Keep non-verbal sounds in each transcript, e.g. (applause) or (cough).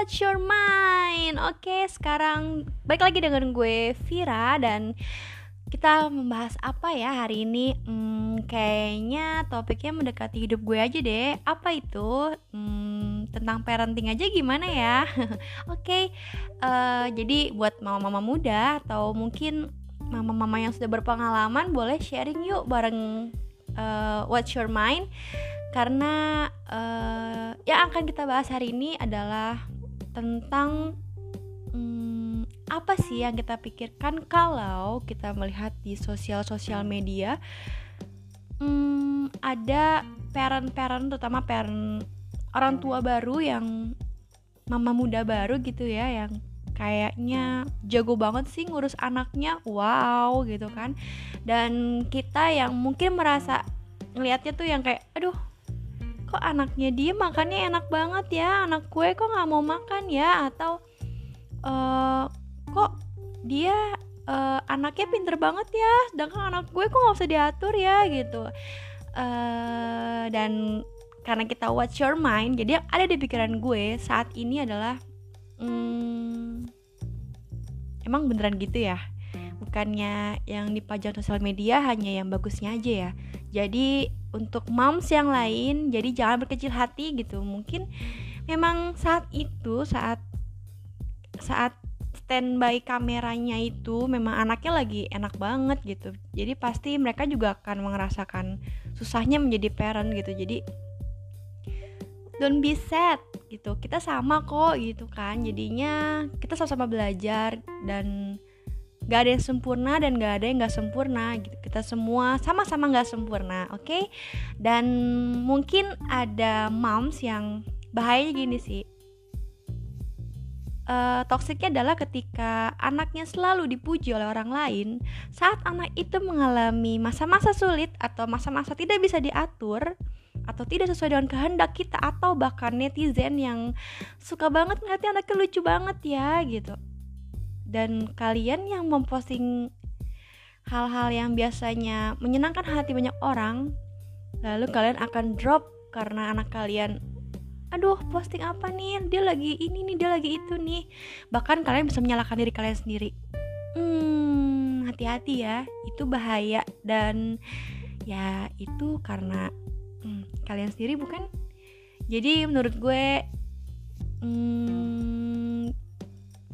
What's Your Mind? Oke, sekarang balik lagi dengan gue Vira dan kita membahas apa ya hari ini? Hmm, kayaknya topiknya mendekati hidup gue aja deh. Apa itu? Hmm, tentang parenting aja gimana ya? (laughs) Oke, uh, jadi buat mama-mama muda atau mungkin mama-mama yang sudah berpengalaman boleh sharing yuk bareng uh, What's Your Mind karena uh, yang akan kita bahas hari ini adalah tentang hmm, apa sih yang kita pikirkan kalau kita melihat di sosial-sosial media hmm, ada parent-parent terutama parent orang tua baru yang mama muda baru gitu ya yang kayaknya jago banget sih ngurus anaknya wow gitu kan. Dan kita yang mungkin merasa ngelihatnya tuh yang kayak aduh kok anaknya dia makannya enak banget ya? Anak gue kok nggak mau makan ya? Atau uh, kok dia uh, anaknya pinter banget ya? Sedangkan anak gue kok nggak usah diatur ya gitu. Uh, dan karena kita watch your mind jadi yang ada di pikiran gue saat ini adalah hmm, emang beneran gitu ya? Bukannya yang dipajang sosial media hanya yang bagusnya aja ya? Jadi untuk moms yang lain jadi jangan berkecil hati gitu. Mungkin memang saat itu saat saat standby kameranya itu memang anaknya lagi enak banget gitu. Jadi pasti mereka juga akan merasakan susahnya menjadi parent gitu. Jadi don't be sad gitu. Kita sama kok gitu kan. Jadinya kita sama-sama belajar dan gak ada yang sempurna dan gak ada yang gak sempurna gitu. Kita semua sama-sama gak sempurna oke? Okay? dan mungkin ada moms yang bahaya gini sih. Uh, toksiknya adalah ketika anaknya selalu dipuji oleh orang lain saat anak itu mengalami masa-masa sulit atau masa-masa tidak bisa diatur atau tidak sesuai dengan kehendak kita atau bahkan netizen yang suka banget ngeliatnya anaknya lucu banget ya gitu dan kalian yang memposting hal-hal yang biasanya menyenangkan hati banyak orang lalu kalian akan drop karena anak kalian aduh posting apa nih? Dia lagi ini nih dia lagi itu nih. Bahkan kalian bisa menyalahkan diri kalian sendiri. Hmm hati-hati ya itu bahaya. Dan ya itu karena hmm, kalian sendiri bukan? Jadi menurut gue hmm,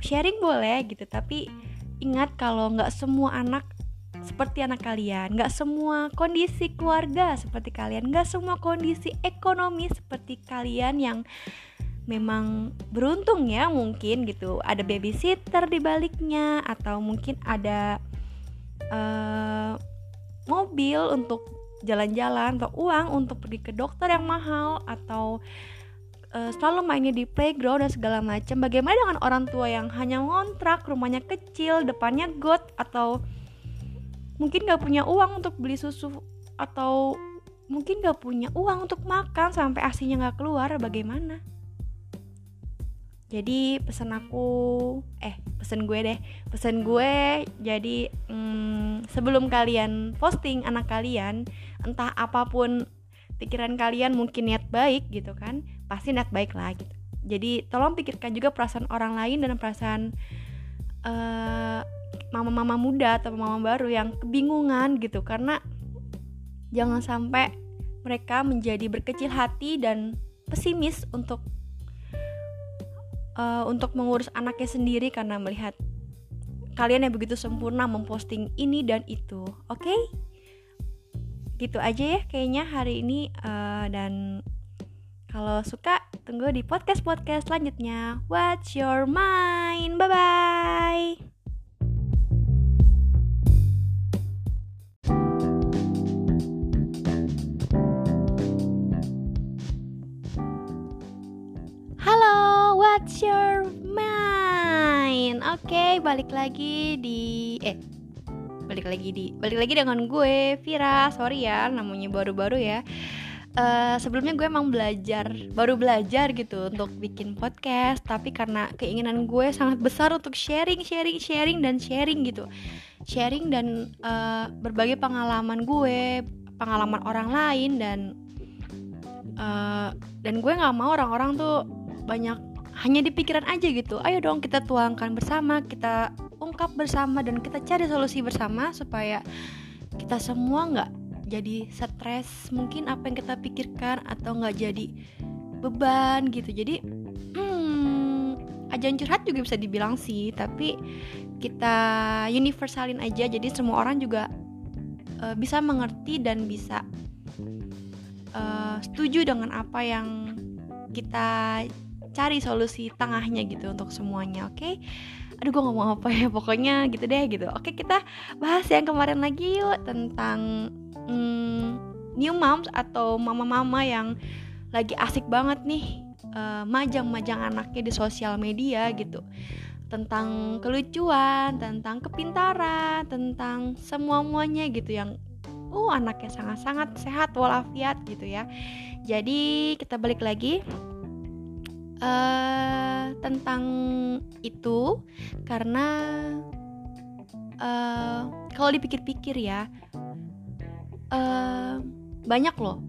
sharing boleh gitu tapi ingat kalau nggak semua anak seperti anak kalian nggak semua kondisi keluarga seperti kalian nggak semua kondisi ekonomi seperti kalian yang memang beruntung ya mungkin gitu. Ada babysitter di baliknya atau mungkin ada uh, mobil untuk jalan-jalan atau uang untuk pergi ke dokter yang mahal atau uh, selalu mainnya di playground dan segala macam. Bagaimana dengan orang tua yang hanya ngontrak, rumahnya kecil, depannya got atau mungkin gak punya uang untuk beli susu atau mungkin gak punya uang untuk makan sampai asinya gak keluar, bagaimana? Jadi pesan aku, eh pesan gue deh, pesan gue jadi hmm, sebelum kalian posting anak kalian, entah apa pun pikiran kalian mungkin niat baik gitu kan pasti niat baik lah gitu jadi tolong pikirkan juga perasaan orang lain dan perasaan eh, mama-mama muda atau mama baru yang kebingungan gitu karena jangan sampai mereka menjadi berkecil hati dan pesimis untuk uh, untuk mengurus anaknya sendiri karena melihat kalian yang begitu sempurna memposting ini dan itu oke okay? gitu aja ya kayaknya hari ini uh, dan kalau suka tunggu di podcast podcast selanjutnya. What's your mind. Bye bye Halo, what's your mind? Oke, okay, balik lagi di eh balik lagi di balik lagi dengan gue Vira. Sorry ya namanya baru-baru ya Uh, sebelumnya gue emang belajar baru belajar gitu untuk bikin podcast tapi karena keinginan gue sangat besar untuk sharing sharing sharing dan sharing gitu. Sharing dan uh, berbagi pengalaman gue pengalaman orang lain dan uh, dan gue nggak mau orang-orang tuh banyak hanya di pikiran aja gitu. Ayo dong kita tuangkan bersama kita ungkap bersama dan kita cari solusi bersama supaya kita semua nggak jadi stres mungkin apa yang kita pikirkan atau nggak jadi beban gitu jadi hmm, ajan curhat juga bisa dibilang sih tapi kita universalin aja jadi semua orang juga uh, bisa mengerti dan bisa uh, setuju dengan apa yang kita cari solusi tengahnya gitu untuk semuanya oke okay? Aduh gue ngomong apa ya pokoknya gitu deh gitu. Oke kita bahas yang kemarin lagi yuk tentang hmm, new moms atau mama-mama yang lagi asik banget nih uh, majang-majang anaknya di sosial media gitu. Tentang kelucuan, tentang kepintaran, tentang semua-muanya gitu yang uh anaknya sangat-sangat sehat walafiat gitu ya. Jadi kita balik lagi uh, tentang itu karena uh, kalau dipikir-pikir ya uh, banyak loh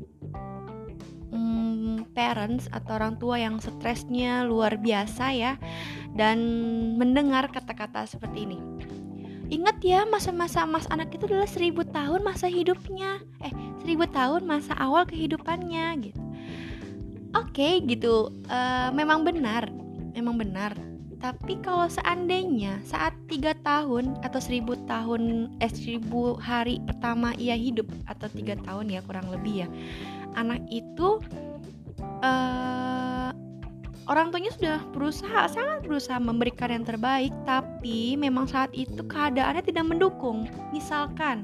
um, parents atau orang tua yang stresnya luar biasa ya dan mendengar kata-kata seperti ini. Ingat ya masa-masa mas anak itu adalah seribu tahun masa hidupnya Eh seribu tahun masa awal kehidupannya gitu oke okay, gitu. Uh, memang benar. Memang benar. Tapi kalau seandainya saat tiga tahun atau seribu tahun eh seribu hari pertama ia hidup atau tiga tahun ya kurang lebih ya anak itu uh, orang tuanya sudah berusaha sangat berusaha memberikan yang terbaik tapi memang saat itu keadaannya tidak mendukung. Misalkan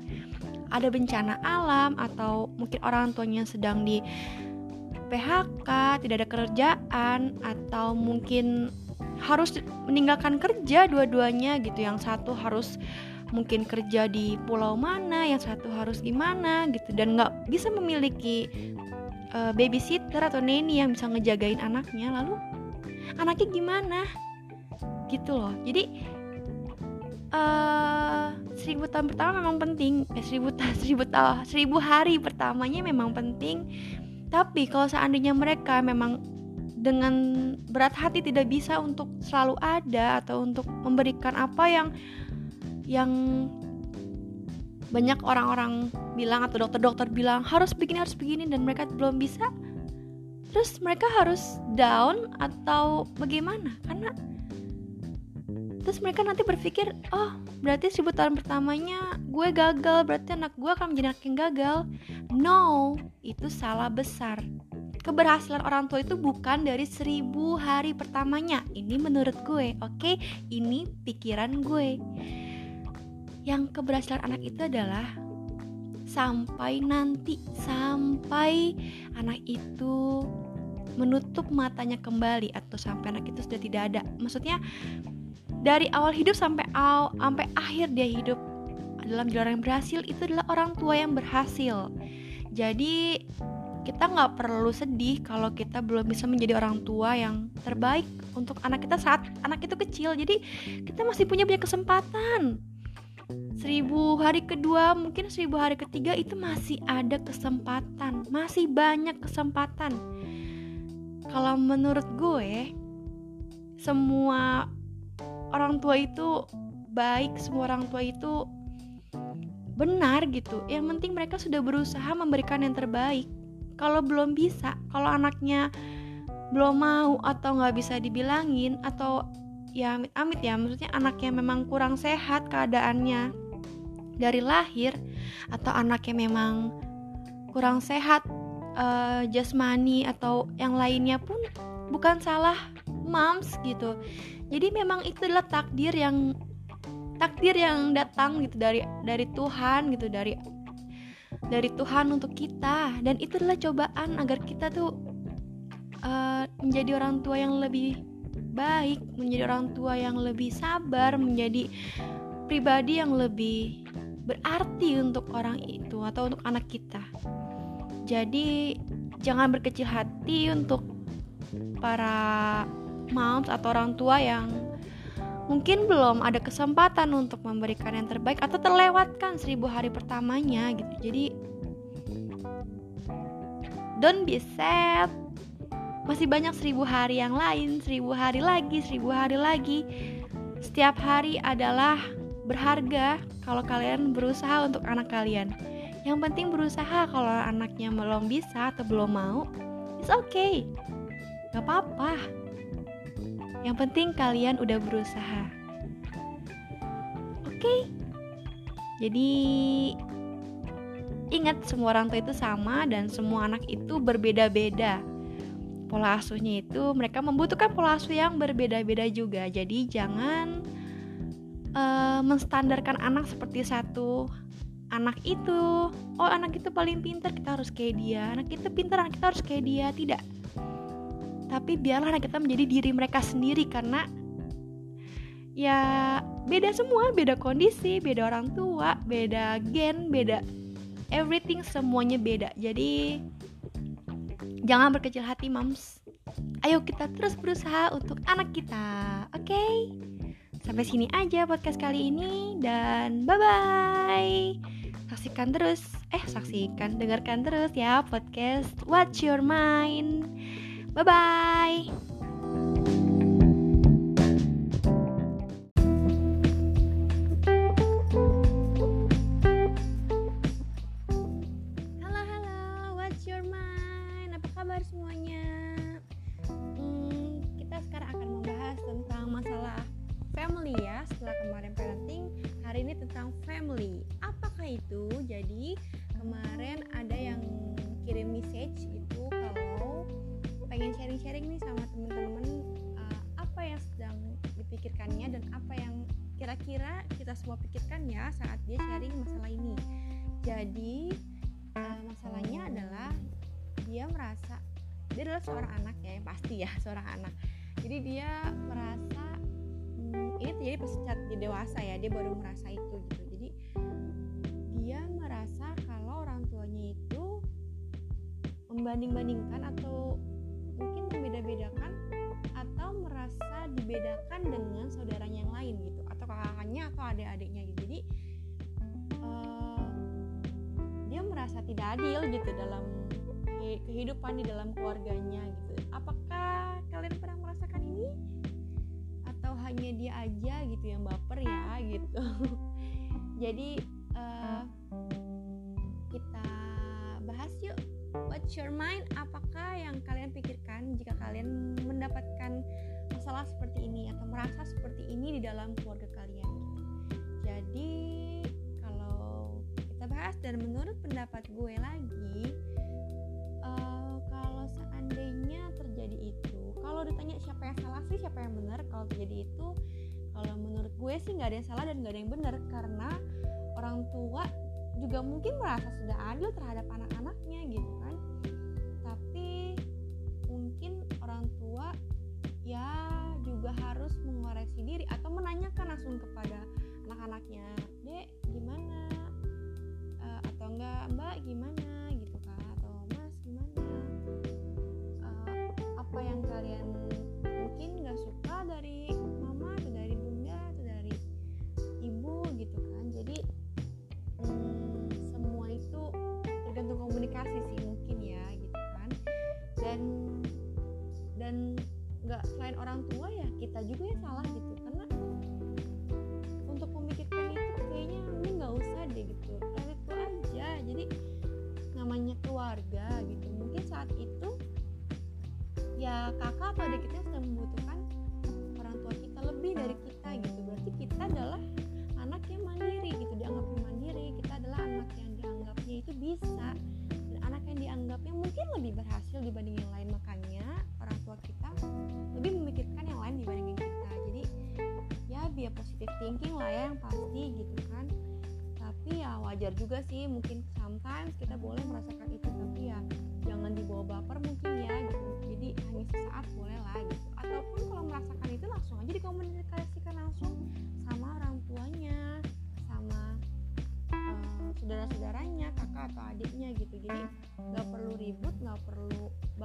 ada bencana alam atau mungkin orang tuanya sedang di PHK, tidak ada kerjaan atau mungkin harus meninggalkan kerja dua-duanya gitu. Yang satu harus mungkin kerja di pulau mana, yang satu harus gimana gitu dan nggak bisa memiliki uh, babysitter atau neni yang bisa ngejagain anaknya. Lalu anaknya gimana? Gitu loh. Jadi uh, seribu tahun pertama memang penting, eh, seribu seribu tahun seribu hari pertamanya memang penting tapi kalau seandainya mereka memang dengan berat hati tidak bisa untuk selalu ada atau untuk memberikan apa yang yang banyak orang-orang bilang atau dokter-dokter bilang harus begini harus begini dan mereka belum bisa terus mereka harus down atau bagaimana? Karena terus mereka nanti berpikir oh berarti seribu pertamanya gue gagal berarti anak gue akan menjadi anak yang gagal no itu salah besar. Keberhasilan orang tua itu bukan dari seribu hari pertamanya. Ini menurut gue oke? Okay? ini pikiran gue. Yang keberhasilan anak itu adalah sampai nanti sampai anak itu menutup matanya kembali atau sampai anak itu sudah tidak ada. Maksudnya dari awal hidup sampai aw, sampai akhir dia hidup dalam jalan yang berhasil. Itu adalah orang tua yang berhasil jadi kita nggak perlu sedih kalau kita belum bisa menjadi orang tua yang terbaik untuk anak kita saat anak itu kecil. Jadi kita masih punya banyak kesempatan. Seribu hari kedua mungkin seribu hari ketiga itu masih ada kesempatan. Masih banyak kesempatan. Kalau menurut gue semua orang tua itu baik semua orang tua itu benar gitu. Yang penting mereka sudah berusaha memberikan yang terbaik. Kalau belum bisa kalau anaknya belum mau atau nggak bisa dibilangin atau ya amit-amit ya maksudnya anaknya memang kurang sehat keadaannya dari lahir atau anaknya memang kurang sehat uh, jasmani atau yang lainnya pun bukan salah moms gitu. Jadi memang itu adalah takdir yang takdir yang datang gitu dari dari Tuhan gitu dari dari Tuhan untuk kita. Dan itu adalah cobaan agar kita tuh uh, menjadi orang tua yang lebih baik menjadi orang tua yang lebih sabar menjadi pribadi yang lebih berarti untuk orang itu atau untuk anak kita. Jadi jangan berkecil hati untuk para moms atau orang tua yang mungkin belum ada kesempatan untuk memberikan yang terbaik atau terlewatkan seribu hari pertamanya gitu jadi don't be sad masih banyak seribu hari yang lain, seribu hari lagi, seribu hari lagi. Setiap hari adalah berharga kalau kalian berusaha untuk anak kalian. Yang penting berusaha kalau anaknya belum bisa atau belum mau, it's okay. Gak apa-apa. Yang penting kalian udah berusaha. Oke. Okay? Jadi ingat semua orang tua itu sama dan semua anak itu berbeda-beda pola asuhnya itu mereka membutuhkan pola asuh yang berbeda-beda juga. Jadi jangan uh, menstandarkan anak seperti satu anak itu. Oh, anak itu paling pintar, kita harus kayak dia. Anak itu pintar, anak kita harus kayak dia. Tidak. Tapi biarlah anak kita menjadi diri mereka sendiri karena ya beda semua, beda kondisi, beda orang tua, beda gen, beda everything semuanya beda. Jadi Jangan berkecil hati, moms. Ayo kita terus berusaha untuk anak kita, oke? Okay? Sampai sini aja podcast kali ini dan bye-bye. Saksikan terus, eh saksikan, dengarkan terus ya podcast What's Your Mind. Bye bye. Halo halo, what's your mind? Apa kabar semuanya? Hmm, kita sekarang akan membahas tentang masalah family ya. Setelah kemarin parenting, hari ini tentang family. Apakah itu? Jadi kemarin ada yang kirim message gitu Bye-bye. kira-kira kita semua pikirkan ya saat dia sharing masalah ini jadi uh, masalahnya adalah dia merasa dia adalah seorang anak ya yang pasti ya (laughs) seorang anak jadi dia merasa hmm, ini terjadi pas saat dia dewasa ya dia baru merasa itu gitu jadi dia merasa kalau orang tuanya itu membanding-bandingkan atau membeda-bedakan atau merasa dibedakan dengan saudaranya yang lain gitu kakaknya atau adik-adiknya gitu. Jadi uh, dia merasa tidak adil gitu dalam kehidupan di dalam keluarganya gitu. Apakah kalian pernah merasakan ini? Atau hanya dia aja gitu yang baper ya gitu. (laughs) Jadi uh, kita bahas yuk what's your mind? Apakah yang kalian pikirkan jika kalian mendapatkan masalah seperti ini atau merasa seperti ini di dalam keluarga kalian? Jadi kalau kita bahas dan menurut pendapat gue lagi uh, kalau seandainya terjadi itu kalau ditanya siapa yang salah sih siapa yang benar kalau terjadi itu kalau menurut gue sih nggak ada yang salah dan nggak ada yang benar karena orang tua juga mungkin merasa sudah adil terhadap anak-anaknya gitu kan. Tapi mungkin orang tua ya juga harus mengoreksi diri atau menanyakan langsung kepada anak-anaknya dek gimana? Uh, atau enggak? Mbak gimana? gitu kan atau mas gimana? Uh, apa yang kalian mungkin nggak suka dari sih mungkin ya gitu kan. Dan dan nggak selain orang tua ya kita juga yang salah gitu. Karena keluarga gitu. Mungkin saat itu ya kakak adik kita sedang membutuhkan lebih berhasil dibanding yang lain. Makanya orang tua kita lebih memikirkan yang lain dibandingin kita. Jadi ya biar positif thinking lah ya yang pasti gitu kan. Tapi ya wajar juga sih mungkin sometimes kita boleh merasakan itu. Tapi ya jangan dibawa baper mungkin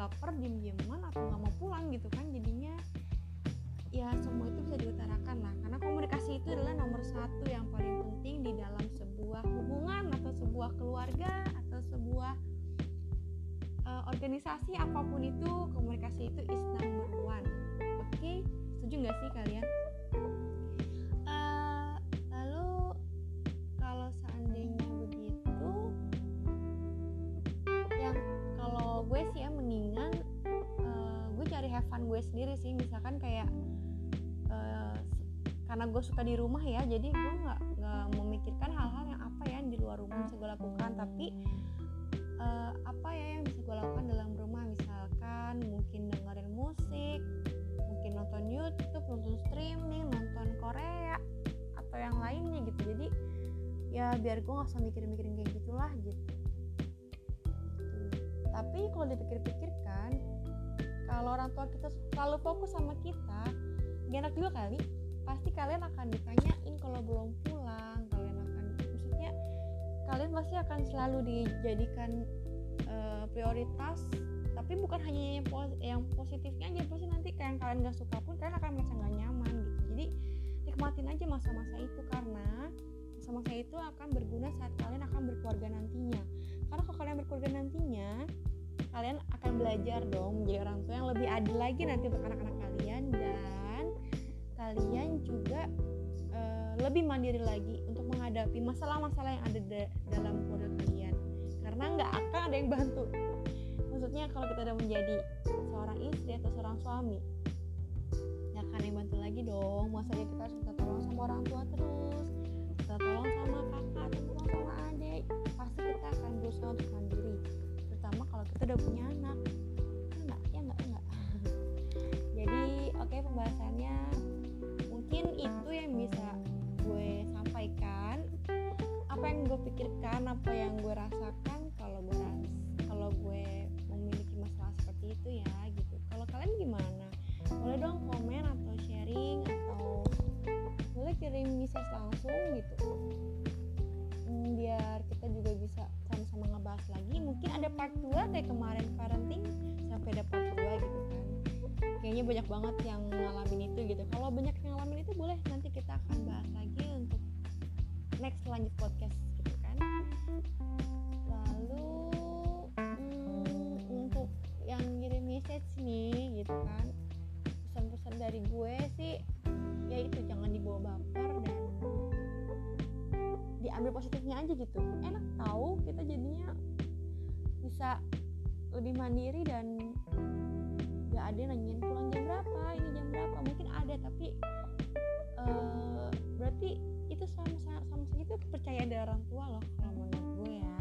perlu baper diem-dieman atau nggak mau pulang gitu kan jadinya ya semua itu bisa diutarakan lah. Karena komunikasi itu adalah nomor satu yang paling penting di dalam sebuah hubungan atau sebuah keluarga atau sebuah uh, organisasi apa pun itu komunikasi itu is number one. Oke? Okay? setuju nggak sih kalian? Uh, lalu kalau seandainya begitu yang kalau gue sih ya cari have fun gue sendiri sih. Misalkan kayak uh, karena gue suka di rumah ya jadi gue nggak nggak memikirkan hal-hal yang apa ya di luar rumah bisa gue lakukan. Tapi uh, apa ya yang bisa gue lakukan dalam rumah? Misalkan mungkin dengerin musik mungkin nonton YouTube nonton streaming nonton Korea atau yang lainnya gitu. Jadi ya biar gue nggak usah mikir-mikirin kayak gitulah gitu. Tapi kalau dipikir-pikirkan kalau orang tua kita selalu fokus sama kita gak enak juga kali. Pasti kalian akan ditanyain kalau belum pulang kalian akan maksudnya kalian pasti akan selalu dijadikan uh, prioritas tapi bukan hanya yang, pos yang positifnya aja. Pasti nanti kayak kalian gak suka pun kalian akan merasa gak nyaman gitu. Jadi nikmatin aja masa-masa itu karena masa-masa itu akan berguna saat kalian akan berkeluarga nantinya. Karena kalau kalian berkeluarga nantinya kalian akan belajar dong menjadi orang tua yang lebih adil lagi nanti untuk anak-anak kalian dan kalian juga uh, lebih mandiri lagi untuk menghadapi masalah-masalah yang ada dalam keluarga kalian. Karena nggak akan ada yang bantu. Maksudnya kalau kita udah menjadi seorang istri atau seorang suami nggak akan yang bantu lagi dong. Masanya kita harus minta kalau kayaknya banyak banget yang ngalamin itu gitu. Kalau banyak yang ngalamin itu boleh nanti kita akan bahas lagi untuk next lanjut podcast gitu kan. Lalu hmm, untuk yang ngirim message nih gitu kan pesan-pesan dari gue sih yaitu jangan dibawa baper dan diambil positifnya aja gitu. Enak tahu kita jadinya bisa lebih mandiri dan gak ada yang nanyain pulang jam berapa ini jam berapa mungkin ada tapi uh, berarti itu sama sama sama itu kepercayaan dari orang tua loh kalau menurut gue ya.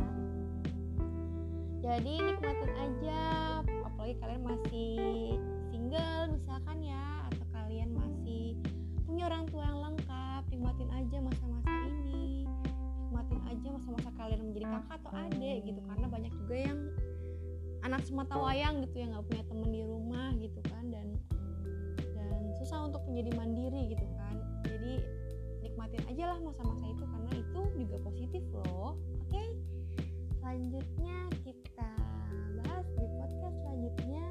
Jadi nikmatin aja apalagi kalian masih single misalkan ya atau kalian masih punya orang tua yang lengkap nikmatin aja masa-masa ini nikmatin aja masa-masa kalian menjadi kakak atau adik gitu karena banyak juga yang anak semata wayang gitu yang nggak punya temen di rumah gitu kan dan dan susah untuk menjadi mandiri gitu kan jadi nikmatin aja lah masa-masa itu karena itu juga positif loh oke okay? selanjutnya kita bahas di podcast selanjutnya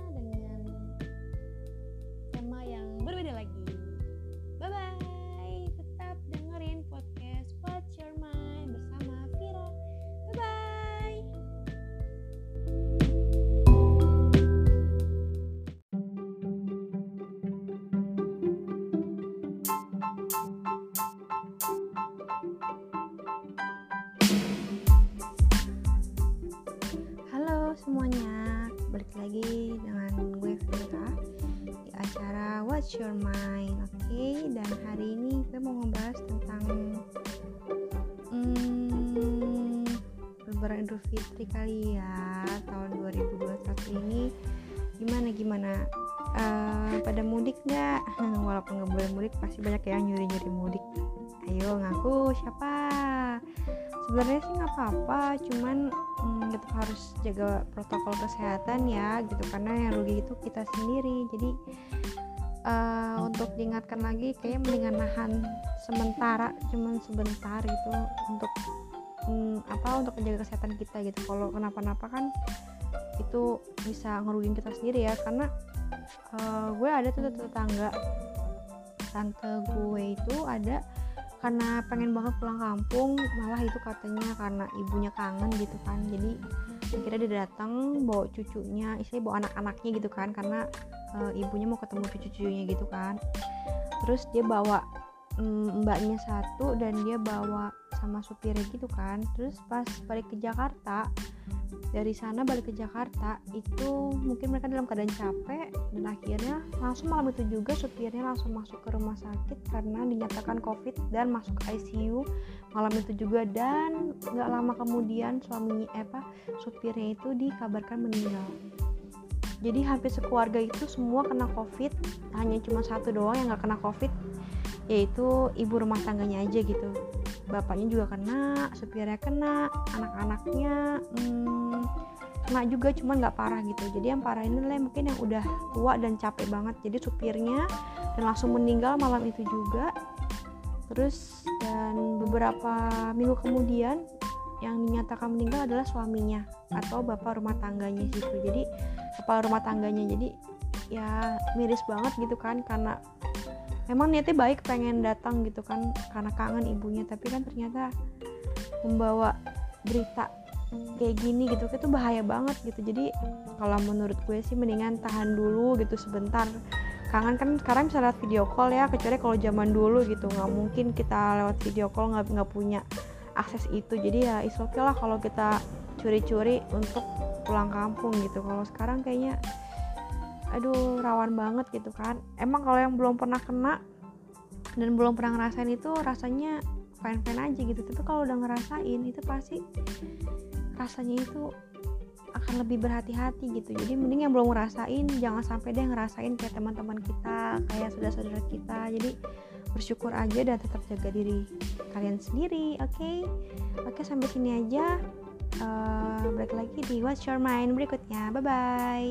banyak yang nyuri-nyuri mudik. Ayo ngaku siapa? Sebenarnya sih nggak apa-apa, cuman hmm, tetap harus jaga protokol kesehatan ya gitu karena yang rugi itu kita sendiri jadi uh, untuk diingatkan lagi kayaknya mendingan nahan sementara cuman sebentar gitu untuk hmm, apa untuk menjaga kesehatan kita gitu kalau kenapa-napa kan itu bisa ngerugin kita sendiri ya karena uh, gue ada tuh tetangga tante gue itu ada karena pengen banget pulang kampung malah itu katanya karena ibunya kangen gitu kan. Jadi akhirnya dia datang bawa cucunya istri bawa anak-anaknya gitu kan karena uh, ibunya mau ketemu cucu-cucunya gitu kan. Terus dia bawa um, mbaknya satu dan dia bawa sama supirnya gitu kan. Terus pas balik ke Jakarta dari sana balik ke Jakarta itu mungkin mereka dalam keadaan capek dan akhirnya langsung malam itu juga supirnya langsung masuk ke rumah sakit karena dinyatakan covid dan masuk ICU malam itu juga. Dan nggak lama kemudian suaminya eh, apa supirnya itu dikabarkan meninggal. Jadi hampir sekeluarga itu semua kena covid hanya cuma satu doang yang nggak kena covid yaitu ibu rumah tangganya aja gitu bapaknya juga kena supirnya kena anak-anaknya hmm, kena juga cuman nggak parah gitu. Jadi yang parah ini lah mungkin yang udah tua dan capek banget. Jadi supirnya dan langsung meninggal malam itu juga. Terus dan beberapa minggu kemudian yang dinyatakan meninggal adalah suaminya atau bapak rumah tangganya situ jadi kepala rumah tangganya. Jadi ya miris banget gitu kan karena memang niatnya baik pengen datang gitu kan karena kangen ibunya tapi kan ternyata membawa berita kayak gini gitu itu bahaya banget gitu. Jadi kalau menurut gue sih mendingan tahan dulu gitu sebentar. Kangen kan sekarang bisa lewat video call ya kecuali kalau zaman dulu gitu. Nggak mungkin kita lewat video call nggak nggak punya akses itu. Jadi ya is okay lah kalau kita curi-curi untuk pulang kampung gitu. Kalau sekarang kayaknya aduh rawan banget gitu kan. Emang kalau yang belum pernah kena dan belum pernah ngerasain itu rasanya fine fine aja gitu. Tapi kalau udah ngerasain itu pasti rasanya itu akan lebih berhati-hati gitu. Jadi mending yang belum ngerasain jangan sampai deh ngerasain kayak teman-teman kita kayak saudara-saudara kita. Jadi bersyukur aja dan tetap jaga diri kalian sendiri oke? Okay? oke okay, sampai sini aja uh, balik lagi di What's Your Mind berikutnya. Bye bye